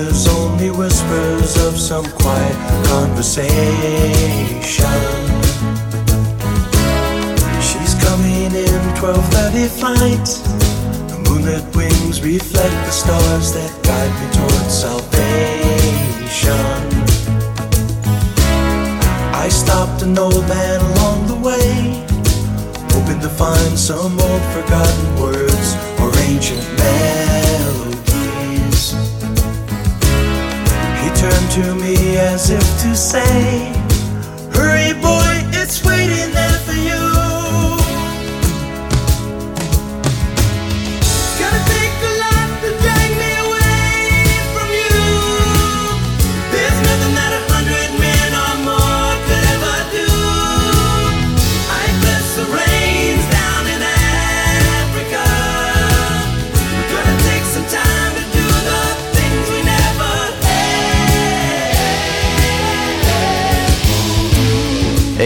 Hears only whispers of some quiet conversation. She's coming in 12:30 flight. The moonlit wings reflect the stars that guide me towards salvation. I stopped an old man along the way hoping to find some old forgotten words or ancient melodies. Turned to me as if to say,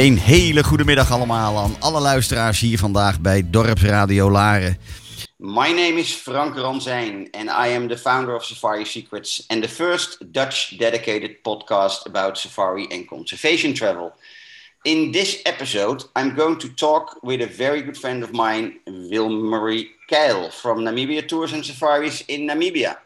Een hele goede middag allemaal aan alle luisteraars hier vandaag bij Dorpsradio Laren. My name is Frank Ranzijn and I am the founder of Safari Secrets and the first Dutch dedicated podcast about safari and conservation travel. In this episode, I'm going to talk with a very good friend of mine, Wilmarie Keil from Namibia Tours and Safaris in Namibia.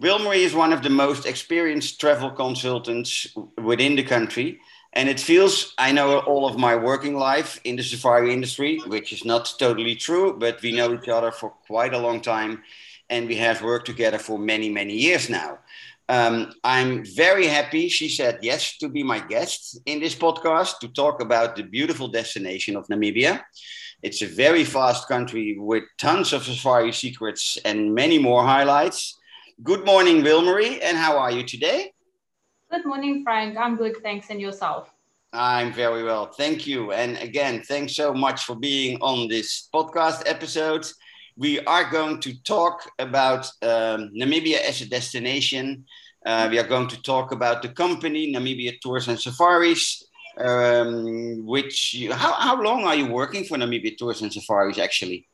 Wilmarie is one of the most experienced travel consultants within the country. And it feels I know all of my working life in the safari industry, which is not totally true, but we know each other for quite a long time and we have worked together for many, many years now. Um, I'm very happy she said yes to be my guest in this podcast to talk about the beautiful destination of Namibia. It's a very fast country with tons of safari secrets and many more highlights. Good morning, Wilmarie, and how are you today? Good morning, Frank. I'm good, thanks, and yourself. I'm very well, thank you. And again, thanks so much for being on this podcast episode. We are going to talk about um, Namibia as a destination. Uh, we are going to talk about the company, Namibia Tours and Safaris. Um, which you, how, how long are you working for Namibia Tours and Safaris actually?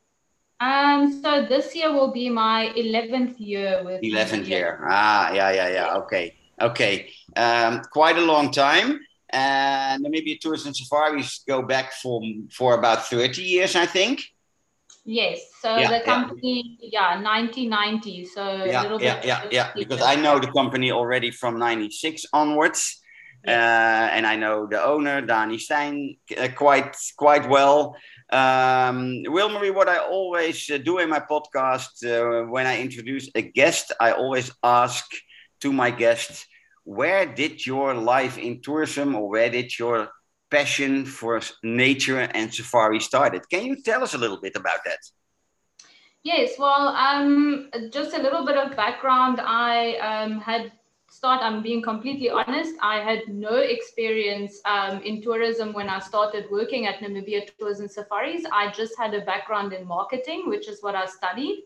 Um, so this year will be my 11th year with 11th Namibia. year. Ah, yeah, yeah, yeah. Okay, okay. Um, quite a long time. And Namibia Tours and Safaris go back for for about 30 years, I think. Yes. So Yeah, the company, yeah, 1990. So a yeah, little yeah, bit. yeah, yeah. Because I know the company already from '96 onwards, uh, and I know the owner, Dani Stein, uh, quite quite well. Um, Wilmarie, what I always uh, do in my podcast uh, when I introduce a guest, I always ask to my guest, where did your life in tourism, or where did your passion for nature and safari started? Can you tell us a little bit about that? Yes, well, um, just a little bit of background. I um, had start. I'm being completely honest. I had no experience um, in tourism when I started working at Namibia Tours and Safaris. I just had a background in marketing, which is what I studied.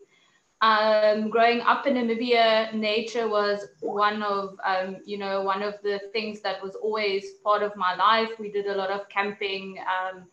Um, growing up in Namibia, nature was one of um, you know one of the things that was always part of my life. We did a lot of camping. Um,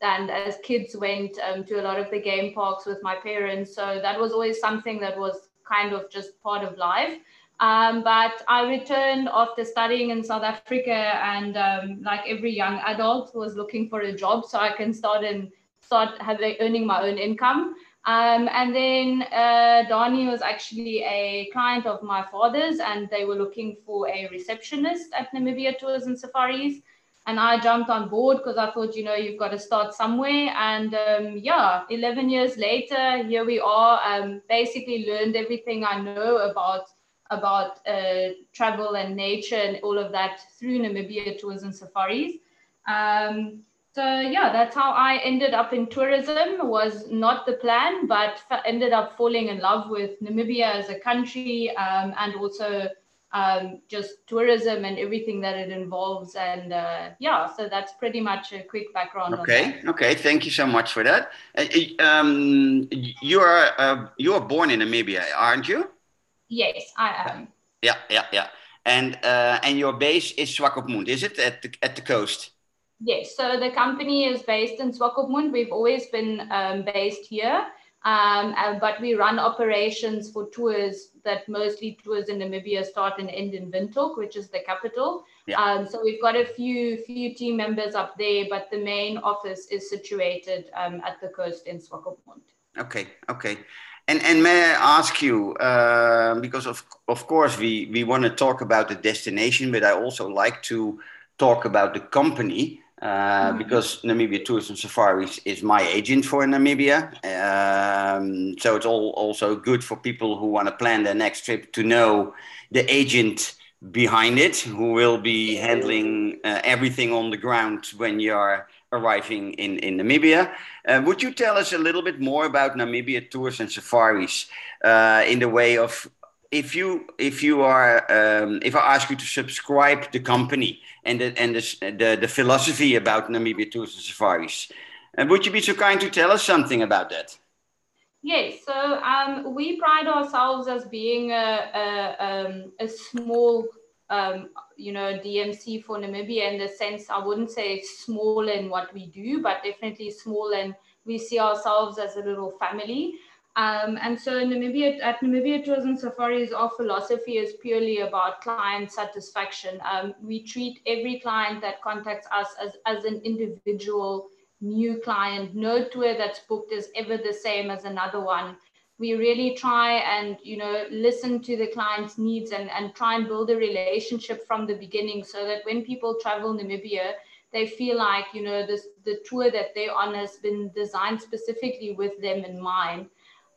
and as kids went um, to a lot of the game parks with my parents so that was always something that was kind of just part of life. Um, but I returned after studying in South Africa, and um, like every young adult, was looking for a job so I can start and start having earning my own income. Um, and then uh, Donnie was actually a client of my father's, and they were looking for a receptionist at Namibia Tours and Safaris. And I jumped on board because I thought, you know, you've got to start somewhere. And um, yeah, 11 years later, here we are. Um, basically, learned everything I know about about uh, travel and nature and all of that through Namibia Tours and Safaris. Um, so yeah, that's how I ended up in tourism. Was not the plan, but ended up falling in love with Namibia as a country um, and also um, just tourism and everything that it involves. And uh, yeah, so that's pretty much a quick background. Okay, okay, thank you so much for that. Uh, um, you are uh, you are born in Namibia, aren't you? Yes, I am. Yeah, yeah, yeah. And uh, and your base is Swakopmund, is it at the at the coast? Yes. So the company is based in Swakopmund. We've always been um, based here, um, but we run operations for tours that mostly tours in Namibia start and end in Windhoek, which is the capital. Yeah. Um, so we've got a few few team members up there, but the main office is situated um, at the coast in Swakopmund. Okay, okay. And, and may I ask you, uh, because of, of course we, we want to talk about the destination, but I also like to talk about the company uh, mm-hmm. because Namibia Tours and Safaris is my agent for Namibia. Um, so it's all also good for people who want to plan their next trip to know the agent behind it, who will be handling uh, everything on the ground when you're arriving in, in Namibia. Uh, would you tell us a little bit more about Namibia tours and safaris uh, in the way of if you if you are um, if I ask you to subscribe the company and the and the the, the philosophy about Namibia tours and safaris, uh, would you be so kind to tell us something about that? Yes, so um, we pride ourselves as being a, a, um, a small um, you know, DMC for Namibia in the sense I wouldn't say small in what we do, but definitely small and we see ourselves as a little family. Um, and so Namibia at Namibia Tours and Safaris, our philosophy is purely about client satisfaction. Um, we treat every client that contacts us as, as an individual new client. No tour that's booked is ever the same as another one we really try and you know listen to the client's needs and, and try and build a relationship from the beginning so that when people travel namibia they feel like you know this the tour that they're on has been designed specifically with them in mind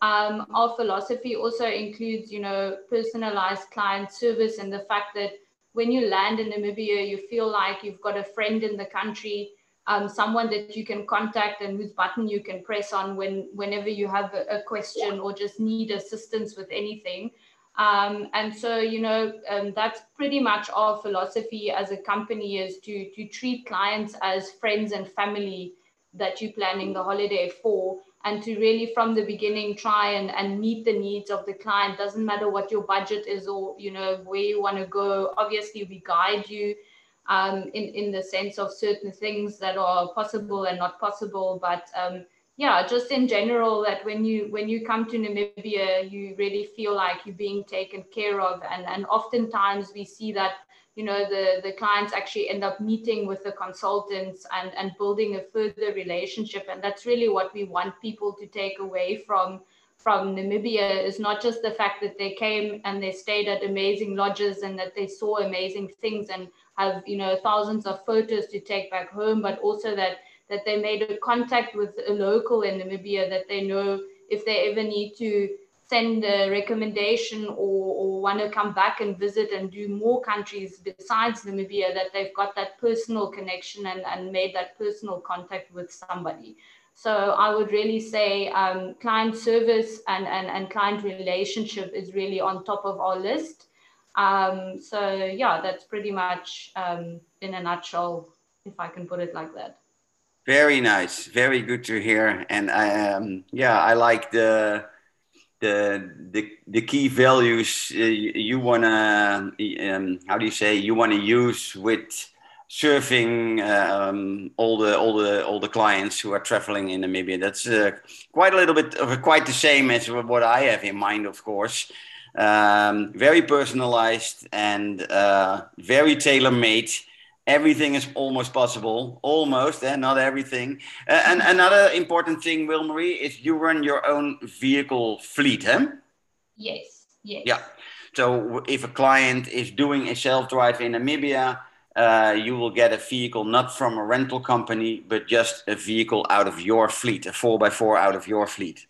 um, our philosophy also includes you know personalized client service and the fact that when you land in namibia you feel like you've got a friend in the country um, someone that you can contact and whose button you can press on when whenever you have a, question or just need assistance with anything. Um, and so, you know, um, that's pretty much our philosophy as a company is to, to treat clients as friends and family that you're planning the holiday for and to really from the beginning try and, and meet the needs of the client doesn't matter what your budget is or you know where you want to go obviously we guide you um, in, in the sense of certain things that are possible and not possible. But um, yeah, just in general, that when you when you come to Namibia, you really feel like you're being taken care of. And, and oftentimes we see that, you know, the, the clients actually end up meeting with the consultants and, and building a further relationship. And that's really what we want people to take away from from Namibia is not just the fact that they came and they stayed at amazing lodges and that they saw amazing things and have you know thousands of photos to take back home, but also that that they made a contact with a local in Namibia that they know if they ever need to send a recommendation or, or want to come back and visit and do more countries besides Namibia, that they've got that personal connection and, and made that personal contact with somebody. So I would really say um, client service and, and, and client relationship is really on top of our list. Um, so yeah, that's pretty much um, in a nutshell, if I can put it like that. Very nice, very good to hear, and I, um, yeah, I like the the the, the key values uh, you wanna um, how do you say you wanna use with serving um, all the all the all the clients who are traveling in Namibia. That's uh, quite a little bit of a, quite the same as what I have in mind, of course. Um, very personalized and uh, very tailor made. Everything is almost possible, almost, and eh? not everything. Uh, and another important thing, Wilmarie, is you run your own vehicle fleet, huh? Yes. Yes. Yeah. So if a client is doing a self drive in Namibia, uh, you will get a vehicle not from a rental company, but just a vehicle out of your fleet, a 4x4 out of your fleet.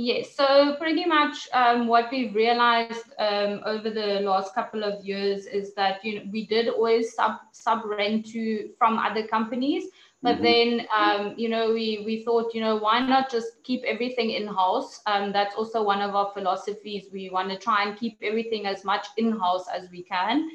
Yes, so pretty much um, what we've realized um, over the last couple of years is that you know we did always sub sub rent to from other companies, but mm-hmm. then um, you know we we thought you know why not just keep everything in house? Um, that's also one of our philosophies. We want to try and keep everything as much in house as we can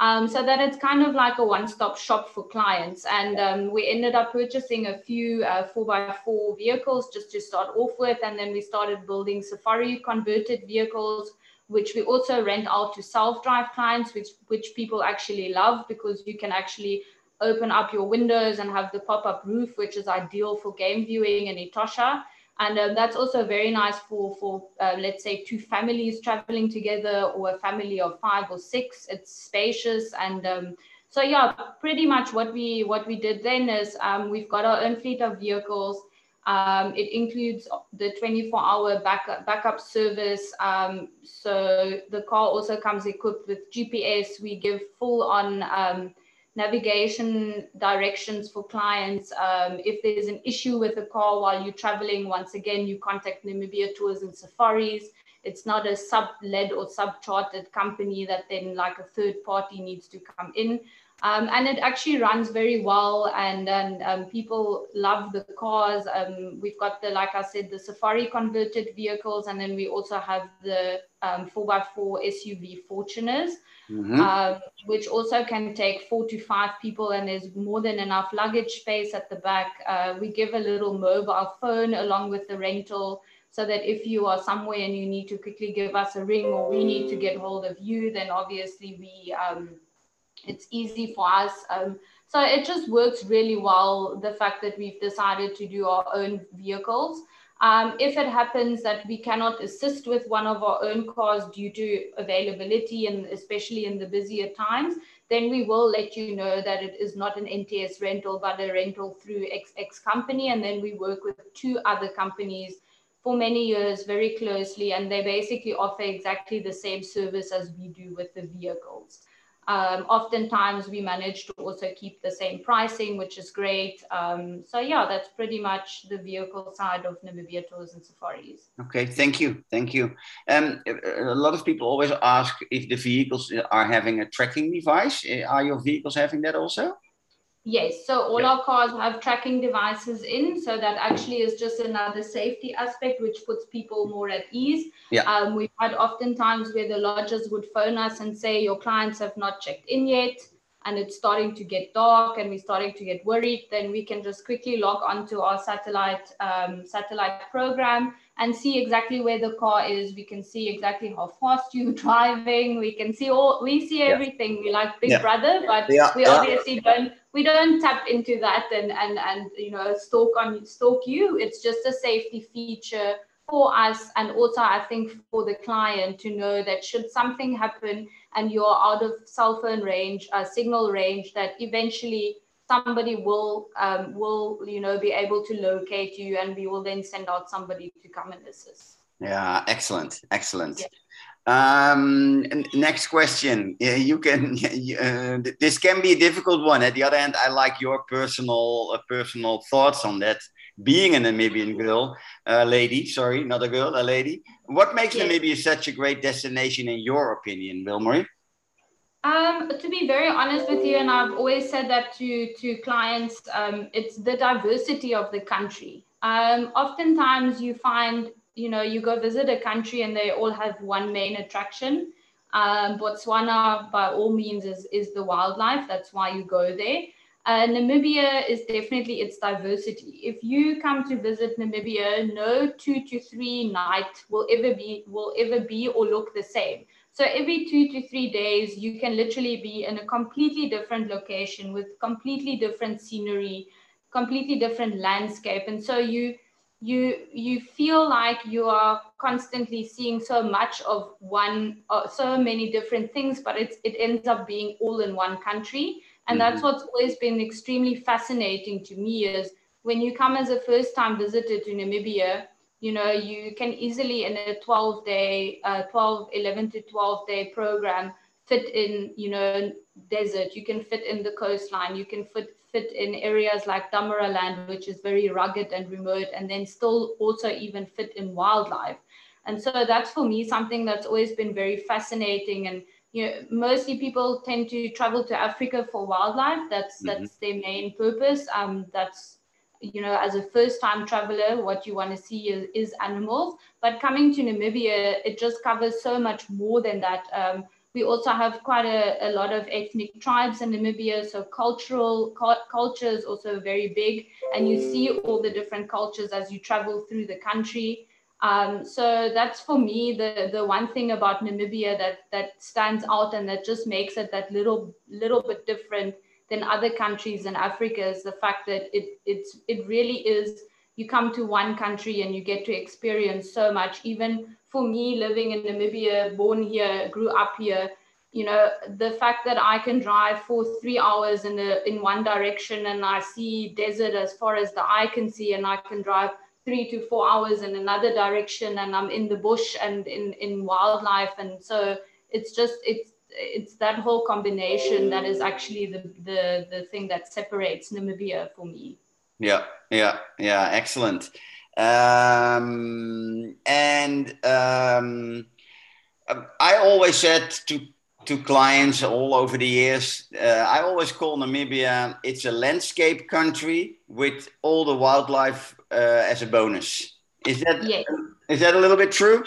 um, so that it's kind of like a one-stop shop for clients. And um, we ended up purchasing a few uh, 4x4 vehicles just to start off with, and then we started building Safari converted vehicles, which we also rent out to self-drive clients, which which people actually love because you can actually open up your windows and have the pop-up roof, which is ideal for game viewing and Etosha. And um, that's also very nice for, for uh, let's say, two families traveling together or a family of five or six. It's spacious. And um, so, yeah, pretty much what we what we did then is um, we've got our own fleet of vehicles. Um, it includes the 24-hour backup, backup service. Um, so the car also comes equipped with GPS. We give full on navigation directions for clients. Um, if there's an issue with a car while you're traveling, once again, you contact Namibia Tours and Safaris. It's not a sub-led or sub-chartered company that then like a third party needs to come in. Um, and it actually runs very well and, and um, people love the cars. Um, we've got the, like I said, the Safari converted vehicles, and then we also have the 4x4 um, SUV Fortuners mm-hmm. uh, which also can take four to five people, and there's more than enough luggage space at the back. Uh, we give a little mobile phone along with the rental so that if you are somewhere and you need to quickly give us a ring or we need to get hold of you, then obviously we um, it's easy for us. Um, so it just works really well. The fact that we've decided to do our own vehicles. Um, if it happens that we cannot assist with one of our own cars due to availability and especially in the busier times, then we will let you know that it is not an NTS rental, but a rental through XX company. And then we work with two other companies for many years very closely, and they basically offer exactly the same service as we do with the vehicles. Um, oftentimes we manage to also keep the same pricing, which is great. Um, so yeah, that's pretty much the vehicle side of Namibia Tours and Safaris. Okay, thank you, thank you. Um, a lot of people always ask if the vehicles are having a tracking device. Are your vehicles having that also? Yes, so all yeah. our cars have tracking devices in, so that actually is just another safety aspect which puts people more at ease. Yeah. Um, we've had oftentimes where the lodges would phone us and say your clients have not checked in yet, and it's starting to get dark, and we're starting to get worried. Then we can just quickly log onto our satellite um, satellite program and see exactly where the car is. We can see exactly how fast you're driving. We can see all we see everything. Yeah. We like Big yeah. Brother, but yeah. we obviously don't we don't tap into that and and and you know stalk on stalk you. It's just a safety feature for us and also I think for the client to know that should something happen and you're out of cell phone range, uh, signal range, that eventually somebody will um, will you know be able to locate you and we will then send out somebody to come and assist yeah excellent excellent yeah. Um, next question. Yeah, you can. Uh, this can be a difficult one. At the other hand, I like your personal uh, personal thoughts on that. Being a Namibian girl, uh, lady, sorry, not a girl, a lady. What makes Namibia such a great destination, in your opinion, Wilmarie? Um, to be very honest with you, and I've always said that to, to clients, um, it's the diversity of the country. Um, oftentimes you find, you know, you go visit a country and they all have one main attraction. Um, Botswana, by all means, is, is the wildlife. That's why you go there. Uh, Namibia is definitely its diversity. If you come to visit Namibia, no two to three night will ever be will ever be or look the same. So every two to three days, you can literally be in a completely different location with completely different scenery, completely different landscape, and so you you you feel like you are constantly seeing so much of one uh, so many different things but it's it ends up being all in one country and Mm-hmm. that's what's always been extremely fascinating to me is when you come as a first time visitor to namibia you know you can easily in a 12 day uh, 12 11 to 12 day program fit in you know desert. You can fit in the coastline. You can fit fit in areas like Damaraland which is very rugged and remote and then still also even fit in wildlife. And so that's for me something that's always been very fascinating and you know mostly people tend to travel to africa for wildlife. That's Mhm. that's their main purpose. Um that's you know as a first time traveler what you want to see is, is animals. But coming to namibia it just covers so much more than that. Um, we also have quite a, a lot of ethnic tribes in namibia. So cultural cu- culture is also very big. And you see all the different cultures as you travel through the country um, so that's for me the the one thing about Namibia that that stands out and that just makes it that little little bit different than other countries in Africa is the fact that it it's it really is you come to one country and you get to experience so much. Even for me living in Namibia born here grew up here you know the fact that I can drive for three hours in a in one direction and I see desert as far as the eye can see and I can drive three to four hours in another direction and I'm in the bush and in, in wildlife. And so it's just, it's, it's that whole combination that is actually the, the, the thing that separates Namibia for me. Yeah, yeah, yeah, excellent. Um, and um, I always said to to clients all over the years, uh, I always call Namibia it's a landscape country with all the wildlife uh, as a bonus. Is that Yes. is that a little bit true?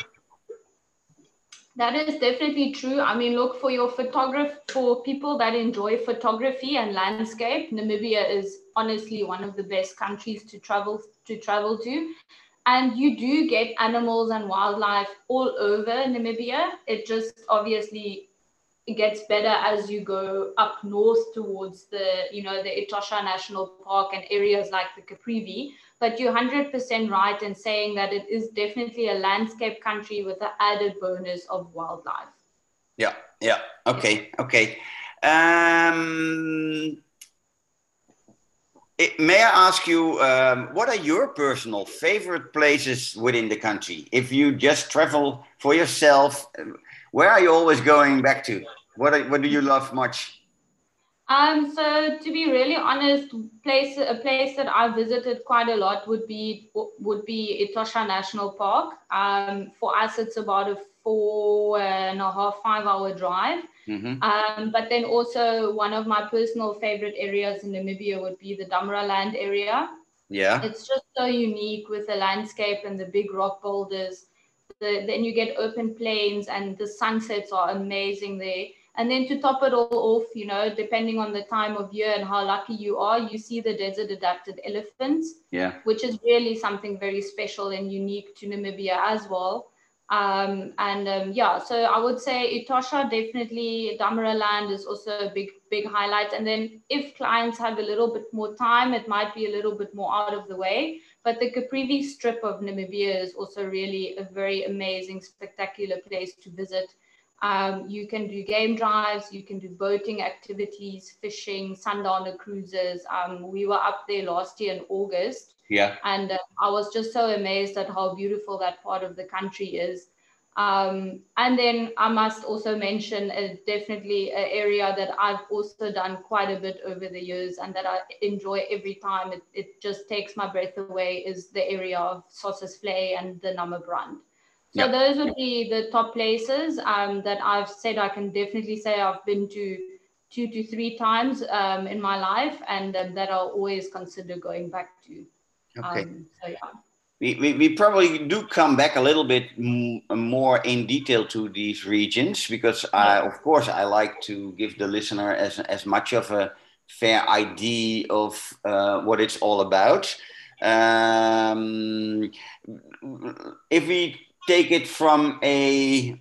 That is definitely true. I mean, look for your photograph for people that enjoy photography and landscape. Namibia is honestly one of the best countries to travel to travel to. And you do get animals and wildlife all over Namibia. It just obviously it gets better as you go up north towards the, you know, the Etosha National Park and areas like the Caprivi. But you're 100% right in saying that it is definitely a landscape country with the added bonus of wildlife. Yeah, yeah. Okay, okay. Um, it- may I ask you, um, what are your personal favorite places within the country? If you just travel for yourself, where are you always going back to? What, are, what do you love much? Um, so to be really honest, place a place that I visited quite a lot would be would be Etosha National Park. Um, for us, it's about a four and a half five hour drive. hmm Um, but then also one of my personal favorite areas in Namibia would be the Damaraland area. Yeah, It's just so unique with the landscape and the big rock boulders. The, then you get open plains and the sunsets are amazing there. And then to top it all off, you know, depending on the time of year and how lucky you are, you see the desert adapted elephants yeah, which is really something very special and unique to Namibia as well. Um, and um, yeah, so I would say Etosha definitely Damaraland is also a big, big highlight. And then if clients have a little bit more time, it might be a little bit more out of the way. But the Caprivi strip of Namibia is also really a very amazing, spectacular place to visit. Um, you can do game drives, you can do boating activities, fishing, sundowner cruises. Um, we were up there last year in August, yeah, and uh, I was just so amazed at how beautiful that part of the country is. Um, and then I must also mention uh, definitely an area that I've also done quite a bit over the years and that I enjoy every time. It, it just takes my breath away is the area of Sossusvlei and the NamibRand. So Yeah. those would be the top places um, that I've said I can definitely say I've been to two to three times um, in my life and um, that I'll always consider going back to. okay. Um, so yeah. We, we, we probably do come back a little bit more in detail to these regions because I, of course, I like to give the listener as, as much of a fair idea of uh, what it's all about. Um, if we take it from a,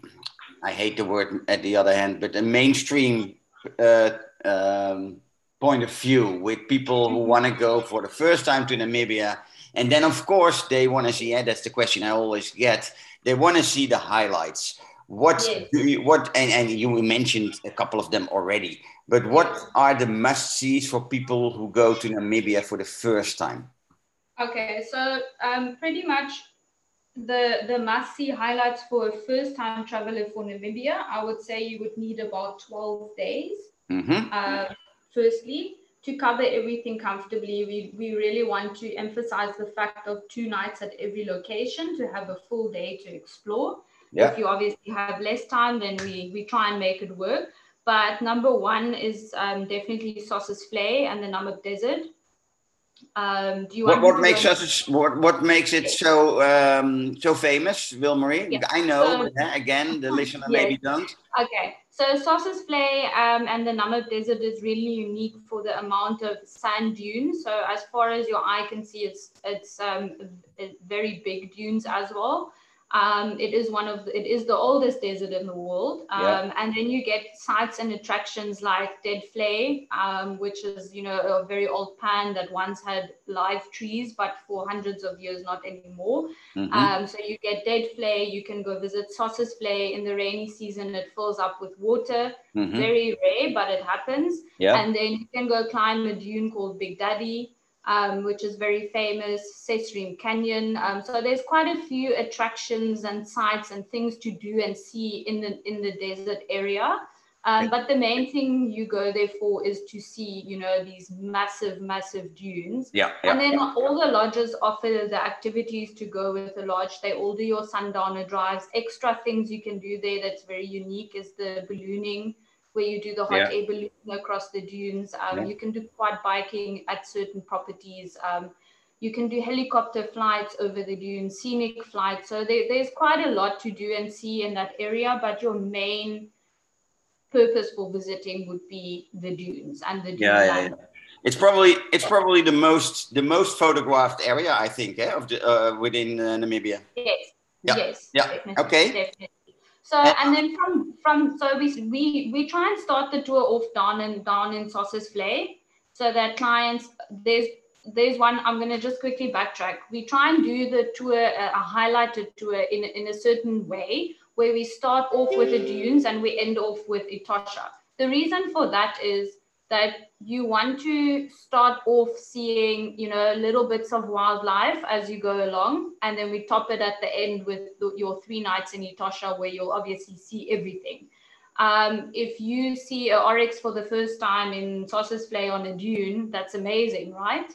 I hate the word at the other hand, but a mainstream uh, um, point of view with people who want to go for the first time to Namibia. And then, of course, they want to see, yeah, that's the question I always get. They want to see the highlights. What Yes. do you, what, and, and you mentioned a couple of them already, but what are the must sees for people who go to Namibia for the first time? Okay, so um, pretty much the the must see highlights for a first time traveler for Namibia, I would say you would need about 12 days. hmm Uh, firstly, to cover everything comfortably, we, we really want to emphasize the fact of two nights at every location to have a full day to explore. Yeah. If you obviously have less time, then we, we try and make it work. But number one is um, definitely Sossusvlei and the Namib Desert. Um, do you What, what makes us what, what makes it so um, so famous, Wilmarie? Yeah. I know, So- but again, the listener Yes. maybe don't. Okay, so Sossusvlei um, and the Namib Desert is really unique for the amount of sand dunes. So as far as your eye can see, it's it's um, very big dunes as well. Um, it is one of the, it is the oldest desert in the world. Um, Yeah. And then you get sites and attractions like Dead Flay, um, which is you know a very old pan that once had live trees, but for hundreds of years not anymore. Mhm. Um, so you get Deadvlei. You can go visit Sossusvlei in the rainy season. It fills up with water. Mhm. Very rare, but it happens. Yeah. And then you can go climb a dune called Big Daddy, um, which is very famous. Sesriem Canyon. Um, so there's quite a few attractions and sites and things to do and see in the in the desert area. Um, but the main thing you go there for is to see, you know, these massive, massive dunes. Yeah, yeah. And then all the lodges offer the activities to go with the lodge. They all do your sundowner drives. Extra things you can do there that's very unique is the ballooning, where you do the hot Yeah. air balloon across the dunes. Um, Yeah. You can do quad biking at certain properties. Um, you can do helicopter flights over the dunes, scenic flights. So there, there's quite a lot to do and see in that area. But your main purpose for visiting would be the dunes and the dune Yeah, yeah. It's probably it's probably the most the most photographed area I think eh, of the uh, within uh, Namibia. Yes. Yeah, Yes. yeah, Definitely, okay. Definitely. So And- then from from so we we we try and start the tour off down and down in Sossusvlei, so that clients there's there's one I'm gonna just quickly backtrack. We try and do the tour uh, a highlighted tour in a- in a certain way where we start off with the dunes and we end off with Etosha. The reason for that is that you want to start off seeing, you know, little bits of wildlife as you go along, and then we top it at the end with the, your three nights in Etosha, where you'll obviously see everything. Um, if you see an oryx for the first time in Sossusvlei on a dune, that's amazing, right?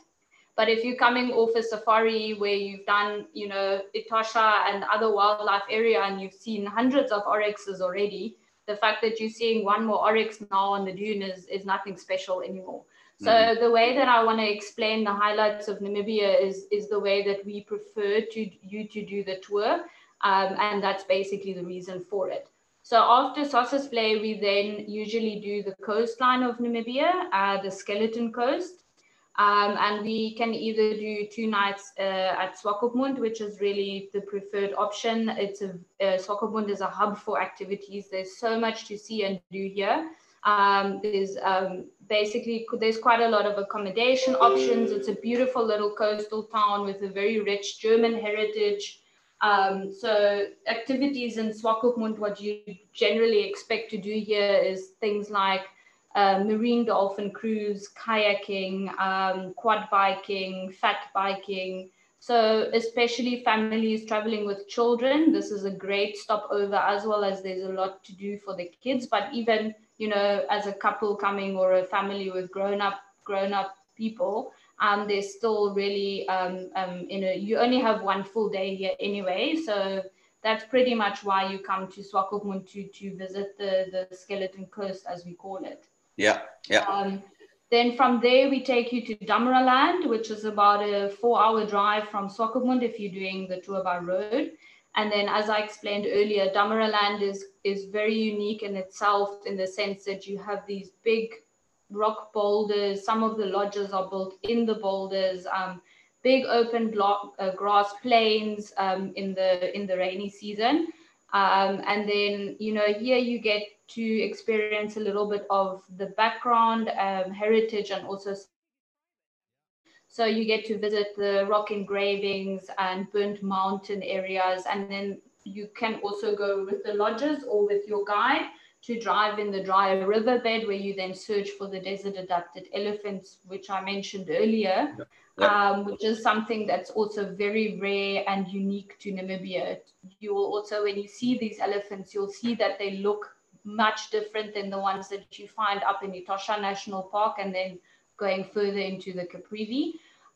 But if you're coming off a safari where you've done, you know, Etosha and other wildlife area and you've seen hundreds of oryxes already, the fact that you're seeing one more oryx now on the dune is, is nothing special anymore. So the way that I want to explain the highlights of Namibia is is the way that we prefer to you to do the tour, um, and that's basically the reason for it. So after Play, we then usually do the coastline of Namibia, uh, the Skeleton Coast, um, and we can either do two nights uh, at Swakopmund, which is really the preferred option. It's a uh, Swakopmund is a hub for activities. There's so much to see and do here. Um, there's um, basically there's quite a lot of accommodation options. It's a beautiful little coastal town with a very rich German heritage. Um, so activities in Swakopmund, what you generally expect to do here is things like uh, marine dolphin cruise, kayaking, um, quad biking, fat biking. So especially families traveling with children, this is a great stopover as well as there's a lot to do for the kids. But even you know, as a couple coming or a family with grown up grown up people, um, there's still really um, um, you know you only have one full day here anyway, so that's pretty much why you come to Swakopmund to to visit the the skeleton coast as we call it. Yeah, yeah. Um, then from there, we take you to Damaraland, which is about a four hour drive from Swakopmund if you're doing the tour by road. And then, as I explained earlier, Damaraland is, is very unique in itself in the sense that you have these big rock boulders. Some of the lodges are built in the boulders. Um, big open block, uh, grass plains um, in the in the rainy season. Um, and then, you know, here you get to experience a little bit of the background, um, heritage, and also. So you get to visit the rock engravings and burnt mountain areas, and then you can also go with the lodges or with your guide to drive in the dry riverbed where you then search for the desert adapted elephants, which I mentioned earlier, Yeah. Um, which is something that's also very rare and unique to Namibia. You will also, when you see these elephants, you'll see that they look much different than the ones that you find up in Etosha National Park and then going further into the Caprivi.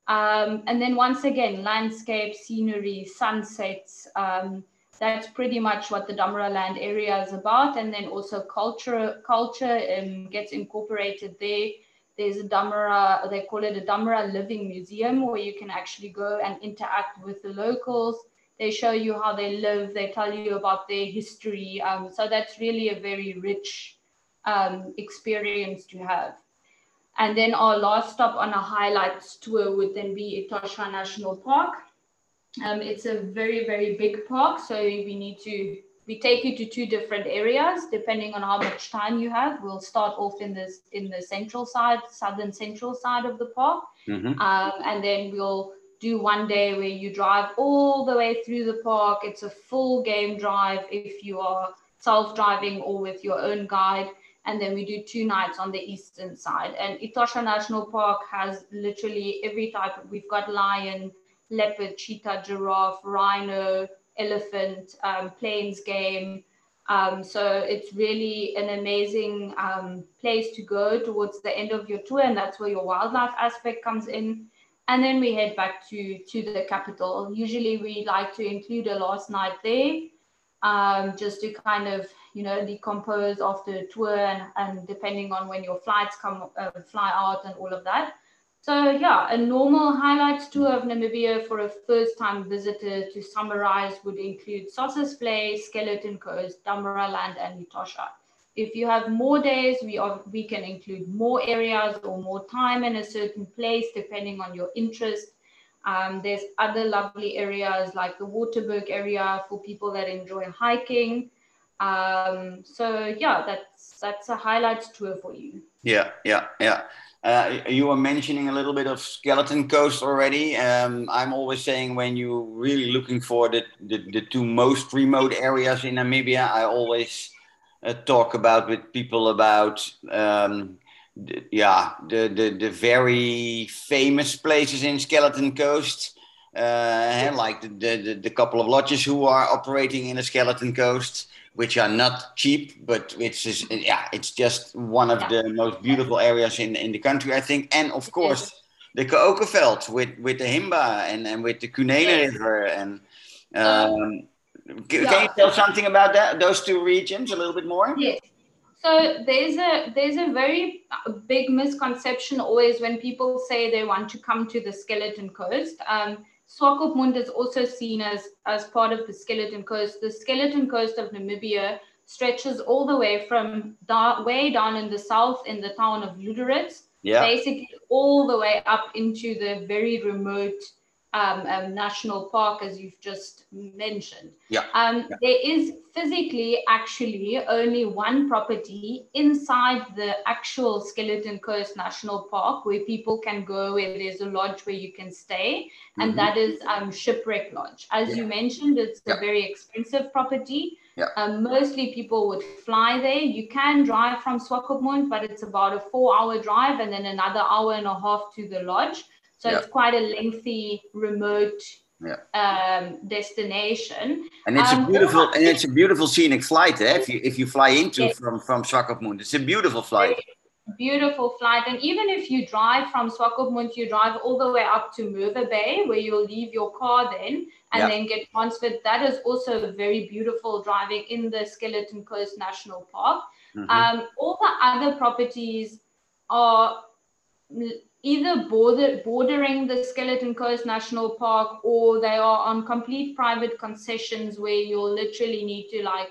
Um, and then once again, landscape, scenery, sunsets. Um, that's pretty much what the Damaraland area is about. And then also culture, culture um, gets incorporated there. There's a Damara, they call it a Damara Living Museum where you can actually go and interact with the locals. They show you how they live. They tell you about their history. Um, so that's really a very rich um, experience to have. And then our last stop on a highlights tour would then be Etosha National Park. Um, it's a very, very big park. So we need to, we take you to two different areas depending on how much time you have. We'll start off in this, in the central side, southern central side of the park. Mhm. Um, and then we'll do one day where you drive all the way through the park. It's a full game drive if you are self driving or with your own guide. And then we do two nights on the eastern side. And Etosha National Park has literally every type. Of, we've got lion, leopard, cheetah, giraffe, rhino, elephant, um, plains game. Um, so it's really an amazing um, place to go towards the end of your tour, and that's where your wildlife aspect comes in. And then we head back to to the capital. Usually, we like to include a last night there, um, just to kind of you know decompose after the tour, and, and depending on when your flights come uh, fly out and all of that. So yeah, a normal highlights tour of Namibia for a first-time visitor to summarize would include Sossusvlei, Skeleton Coast, Damaraland, and Etosha. If you have more days, we are we can include more areas or more time in a certain place depending on your interest. Um, there's other lovely areas like the Waterberg area for people that enjoy hiking. Um, so yeah, that's that's a highlights tour for you. Yeah, yeah, yeah. Uh, you were mentioning a little bit of Skeleton Coast already. Um, I'm always saying when you're really looking for the, the, the two most remote areas in Namibia, I always uh, talk about with people about um, the, yeah the, the the very famous places in Skeleton Coast, uh, like the, the the- the couple of lodges who are operating in the Skeleton Coast which are not cheap, but which is yeah, it's just one of the most beautiful areas in in the country, I think. And of course, the Kaokoveld with with the Himba and and with the Kunene River and. Um, c- Yeah. Can you tell something about that? Those two regions a little bit more? Yes. So there's a there's a very uh, big misconception always when people say they want to come to the Skeleton Coast. Um, Swakopmund is also seen as as part of the Skeleton Coast. The Skeleton Coast of Namibia stretches all the way from da- way down in the south in the town of Luderitz, Yeah. basically all the way up into the very remote um, um, national park, as you've just mentioned. Yeah. Um, There is physically actually only one property inside the actual Skeleton Coast National Park where people can go, where there's a lodge where you can stay, and Mhm. that is um, Shipwreck Lodge. As you mentioned, it's Yeah. a very expensive property. Yeah. Um, mostly people would fly there. You can drive from Swakopmund, but it's about a four-hour drive and then another hour and a half to the lodge. So Yeah. it's quite a lengthy, remote Yeah. um, destination. And it's Um, a beautiful and it's a beautiful scenic flight. Eh? If you if you fly into Yes. from from Swakopmund, it's a beautiful flight. Beautiful flight. And even if you drive from Swakopmund, you drive all the way up to Mowe Bay, where you'll leave your car then and Yeah. then get transferred. That is also very beautiful driving in the Skeleton Coast National Park. Mhm. Um, all the other properties are either border, bordering the Skeleton Coast National Park or they are on complete private concessions where you'll literally need to like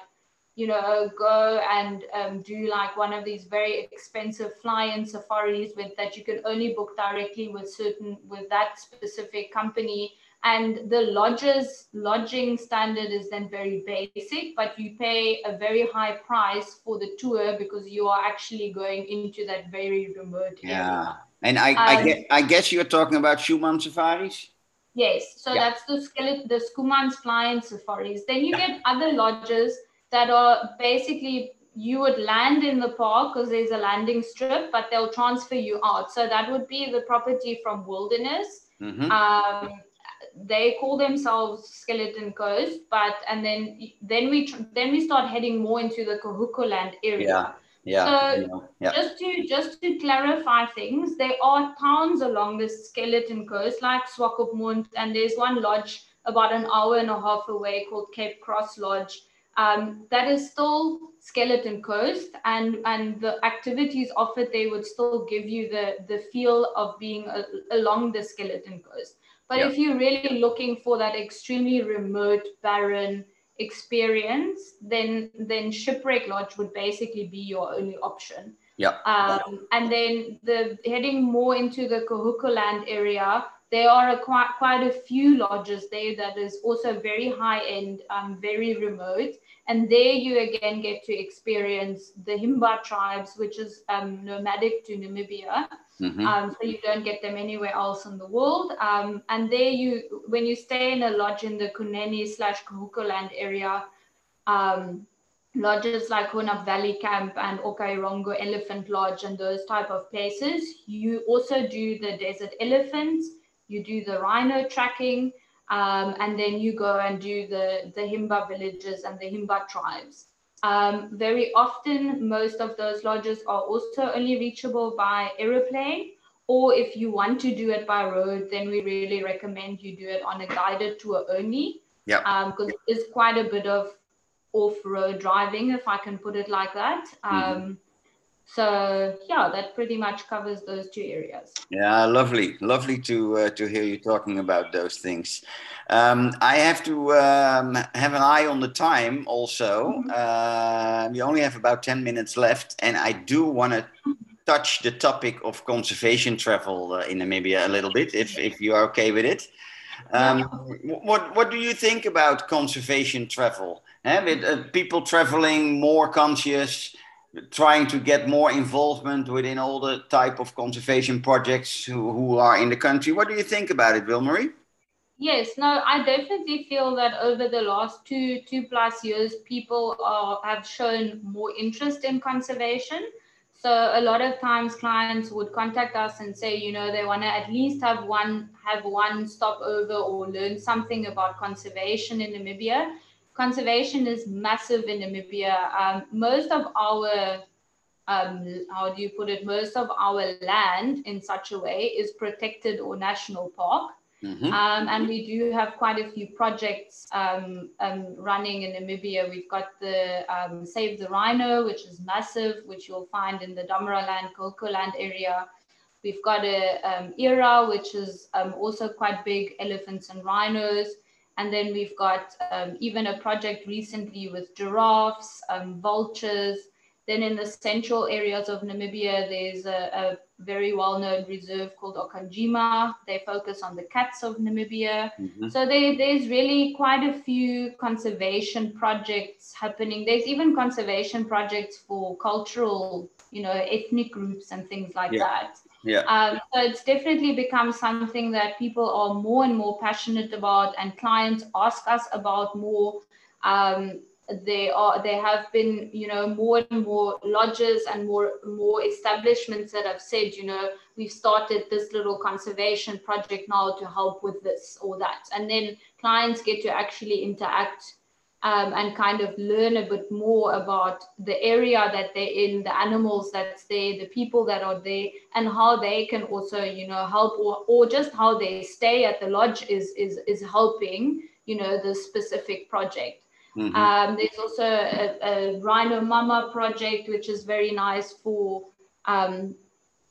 you know, go and um, do like one of these very expensive fly-in safaris with that you can only book directly with certain with that specific company. And the lodges lodging standard is then very basic, but you pay a very high price for the tour because you are actually going into that very remote area. Yeah. And I, I, Um, get, I guess you're talking about Schoeman safaris? Yes, so Yeah. that's the skeleton, the Schoeman's flying safaris. Then you get other lodges that are basically you would land in the park because there's a landing strip, but they'll transfer you out. So that would be the property from Wilderness. Mhm. Um, they call themselves Skeleton Coast, but and then then we tr- then we start heading more into the Kaokoland area. Yeah. Yeah. So- yeah, yeah. Just to just to clarify things, there are towns along the skeleton coast like Swakopmund, and there's one lodge about an hour and a half away called Cape Cross Lodge. Um, that is still skeleton coast, and and the activities offered there would still give you the the feel of being a, along the skeleton coast. But Yeah. if you're really looking for that extremely remote, barren experience, then then shipwreck lodge would basically be your only option. Yeah. Um, and then the heading more into the Kaokoland area, there are a, quite quite a few lodges there that is also very high end, um, very remote, and there you again get to experience the Himba tribes, which is um, nomadic to Namibia. Mhm. Um, so you don't get them anywhere else in the world. Um, and there you, when you stay in a lodge in the Kunene slash Kaokoland area, um, lodges like Hoanib Valley Camp and Okahirongo Elephant Lodge and those type of places, you also do the desert elephants, you do the rhino tracking, um, and then you go and do the, the Himba villages and the Himba tribes. Um, very often, most of those lodges are also only reachable by aeroplane, or if you want to do it by road, then we really recommend you do it on a guided tour only. Yeah. Because it's quite a bit of off-road driving, if I can put it like that. Um, So yeah, that pretty much covers those two areas. Yeah, lovely, lovely to uh, to hear you talking about those things. Um, I have to um, have an eye on the time. Also, uh, we only have about ten minutes left, and I do want to touch the topic of conservation travel uh, in Namibia a little bit, if if you are okay with it. Um, wh- What what do you think about conservation travel? Eh, with uh, people traveling more conscious, trying to get more involvement within all the type of conservation projects who, who are in the country. What do you think about it, Wilmarie? Yes, no, I definitely feel that over the last two two plus years, people are, have shown more interest in conservation. So a lot of times, clients would contact us and say, you know, they want to at least have one have one stopover or learn something about conservation in Namibia. Conservation is massive in Namibia. Um, most of our um, how do you put it? Most of our land in such a way is protected or national park. Mhm. Um, and we do have quite a few projects um, um, running in Namibia. We've got the um, Save the Rhino, which is massive, which you'll find in the Damaraland, Land area. We've got a um, ERA, which is um, also quite big, elephants and rhinos. And then we've got um, even a project recently with giraffes, um, vultures. Then in the central areas of Namibia, there's a, a very well-known reserve called Okonjima. They focus on the cats of Namibia. Mhm. So there, there's really quite a few conservation projects happening. There's even conservation projects for cultural, you know, ethnic groups and things like Yeah. that. Yeah. Um, so it's definitely become something that people are more and more passionate about, and clients ask us about more. Um, they are there have been you know more and more lodges and more more establishments that have said you know we've started this little conservation project now to help with this or that and then clients get to actually interact um, and kind of learn a bit more about the area that they're in, the animals that's there, the people that are there, and how they can also, you know, help or, or just how they stay at the lodge is is is helping, you know, the specific project. Mhm. Um, there's also a, a Rhino Mama project, which is very nice for um,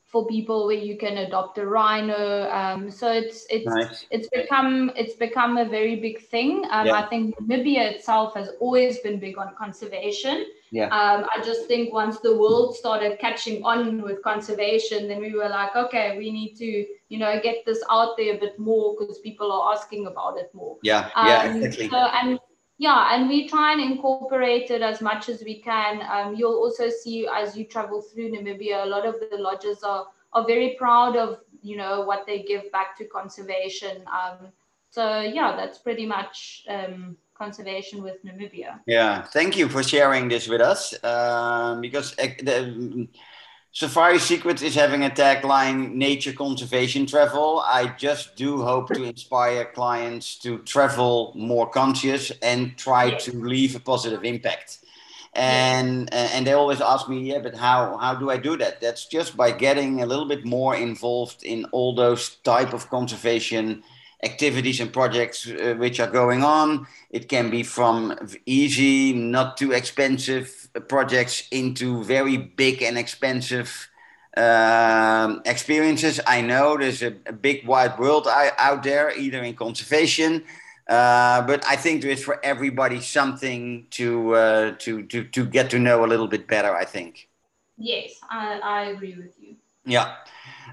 for people where you can adopt a rhino. Um, so it's it's Nice. it's become it's become a very big thing. Um, Yeah. I think Namibia itself has always been big on conservation. Yeah. Um, I just think once the world started catching on with conservation, then we were like, okay, we need to you know get this out there a bit more because people are asking about it more. Yeah, yeah, Um, exactly. So, and yeah, and we try and incorporate it as much as we can. Um, you'll also see as you travel through Namibia, a lot of the lodges are are very proud of you know what they give back to conservation. Um, so yeah, that's pretty much um, conservation with Namibia. Yeah, thank you for sharing this with us. Um, because ec- the, Safari Secrets is having a tagline Nature Conservation Travel. I just do hope to inspire clients to travel more conscious and try Yes. to leave a positive impact. And uh, and they always ask me, yeah, but how how do I do that? That's just by getting a little bit more involved in all those type of conservation activities and projects uh, which are going on. It can be from easy, not too expensive projects into very big and expensive um, experiences. I know there's a, a big wide world out, out there, either in conservation, uh, but I think there is for everybody something to, uh, to to to get to know a little bit better. I think. Yes, I, I agree with you. Yeah.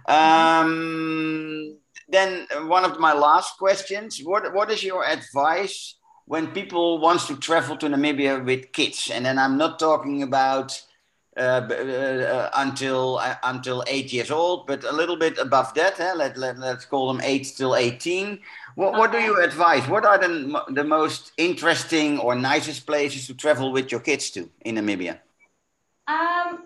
Um, then one of my last questions: What what is your advice when people wants to travel to Namibia with kids? And then I'm not talking about uh, uh, until uh, until eight years old, but a little bit above that. eh? Let, let let's call them eight till eighteen. What what do you advise? What are the the most interesting or nicest places to travel with your kids to in Namibia? Um,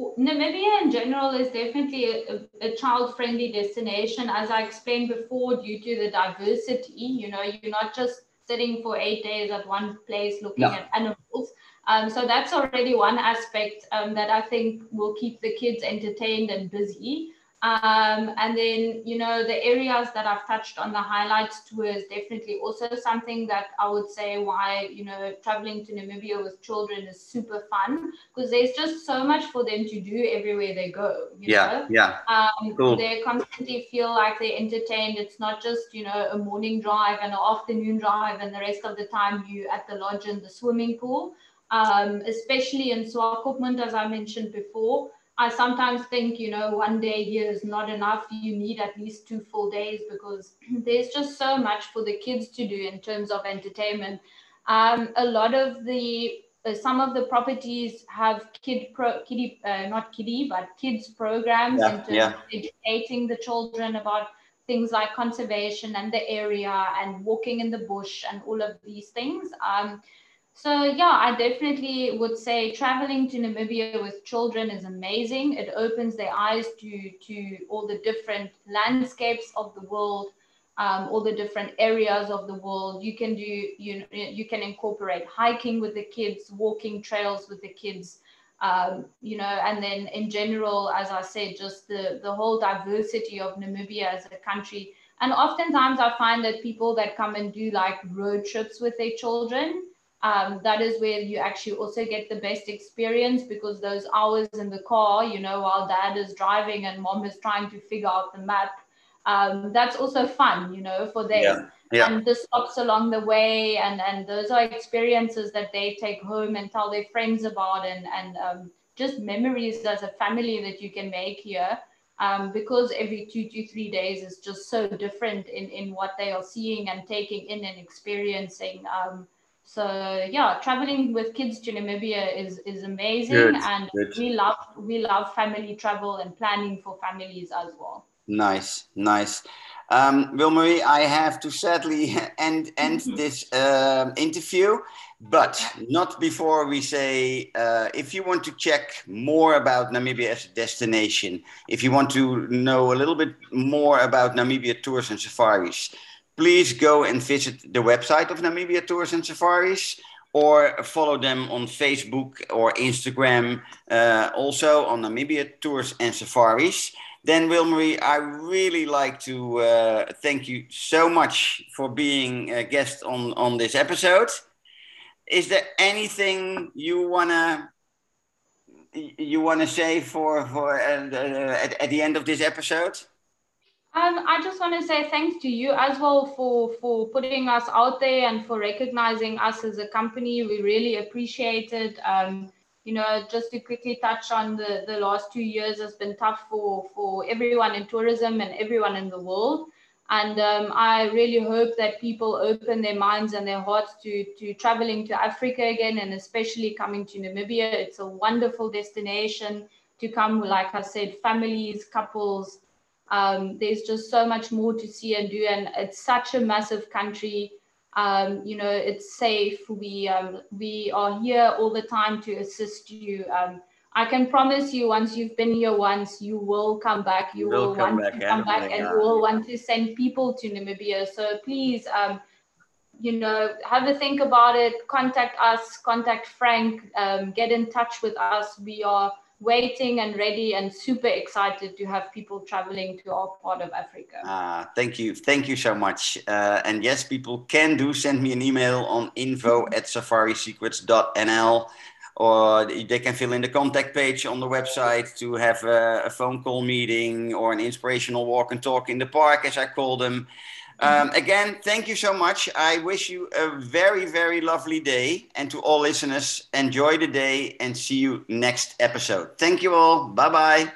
Namibia in general is definitely a, a child-friendly destination. As I explained before, due to the diversity, you know, you're not just sitting for eight days at one place looking No. at animals. Um, so that's already one aspect um, that I think will keep the kids entertained and busy. Um, and then, you know, the areas that I've touched on the highlights tour is definitely also something that I would say why, you know, traveling to Namibia with children is super fun because there's just so much for them to do everywhere they go. You Yeah, know? yeah, Um, Cool. They constantly feel like they're entertained. It's not just, you know, a morning drive and an afternoon drive, and the rest of the time you at the lodge and the swimming pool. Um, especially in Swakopmund, as I mentioned before. I sometimes think, you know, one day here is not enough. You need at least two full days because there's just so much for the kids to do in terms of entertainment. Um, a lot of the uh, some of the properties have kid pro kiddie uh, not kiddie but kids programs Yeah, in terms yeah. of educating the children about things like conservation and the area and walking in the bush and all of these things um, so yeah i definitely would say traveling to namibia with children is amazing it opens their eyes to to all the different landscapes of the world um, all the different areas of the world. You can do you you can incorporate hiking with the kids, walking trails with the kids, um, you know, and then in general, as I said, just the the whole diversity of Namibia as a country. And oftentimes, I find that people that come and do like road trips with their children. Um, that is where you actually also get the best experience because those hours in the car, you know, while dad is driving and mom is trying to figure out the map, um, that's also fun, you know, for them. Yeah, yeah. And the stops along the way, and and those are experiences that they take home and tell their friends about, and and um, just memories as a family that you can make here. Um, because every two to three days is just so different in in what they are seeing and taking in and experiencing. Um, so yeah, traveling with kids to Namibia is is amazing, Good, and good. we love we love family travel and planning for families as well. Nice, nice. Um, Wilmarie, I have to sadly end end this um, interview, but not before we say uh, if you want to check more about Namibia as a destination, if you want to know a little bit more about Namibia Tours and Safaris, please go and visit the website of Namibia Tours and Safaris or follow them on Facebook or Instagram, uh, also on Namibia Tours and Safaris. Then, Wilmarie, I really like to uh, thank you so much for being a guest on, on this episode. Is there anything you want to you want to say for for uh, uh, at, at the end of this episode? Um, I just want to say thanks to you as well for for putting us out there and for recognizing us as a company. We really appreciate it. Um, you know, just to quickly touch on the the last two years has been tough for for everyone in tourism and everyone in the world. And um, I really hope that people open their minds and their hearts to to traveling to Africa again, and especially coming to Namibia. It's a wonderful destination to come. Like I said, families, couples um, there's just so much more to see and do and it's such a massive country. Um, you know it's safe. We um, we are here all the time to assist you. Um, i can promise you once you've been here once you will come back. You Will will, come want back, to come back and you will want to send people to namibia. So please um, you know have a think about it. Contact us. Contact frank. Um, get in touch with us. We are waiting and ready and super excited to have people traveling to our part of Africa. Ah, thank you. Thank you so much. Uh, and yes, people can do send me an email on info at safarisecrets.nl or they can fill in the contact page on the website to have a, a phone call meeting or an inspirational walk and talk in the park, as I call them. Um, again, thank you so much. I wish you a very, very lovely day. And to all listeners, enjoy the day and see you next episode. Thank you all. Bye bye.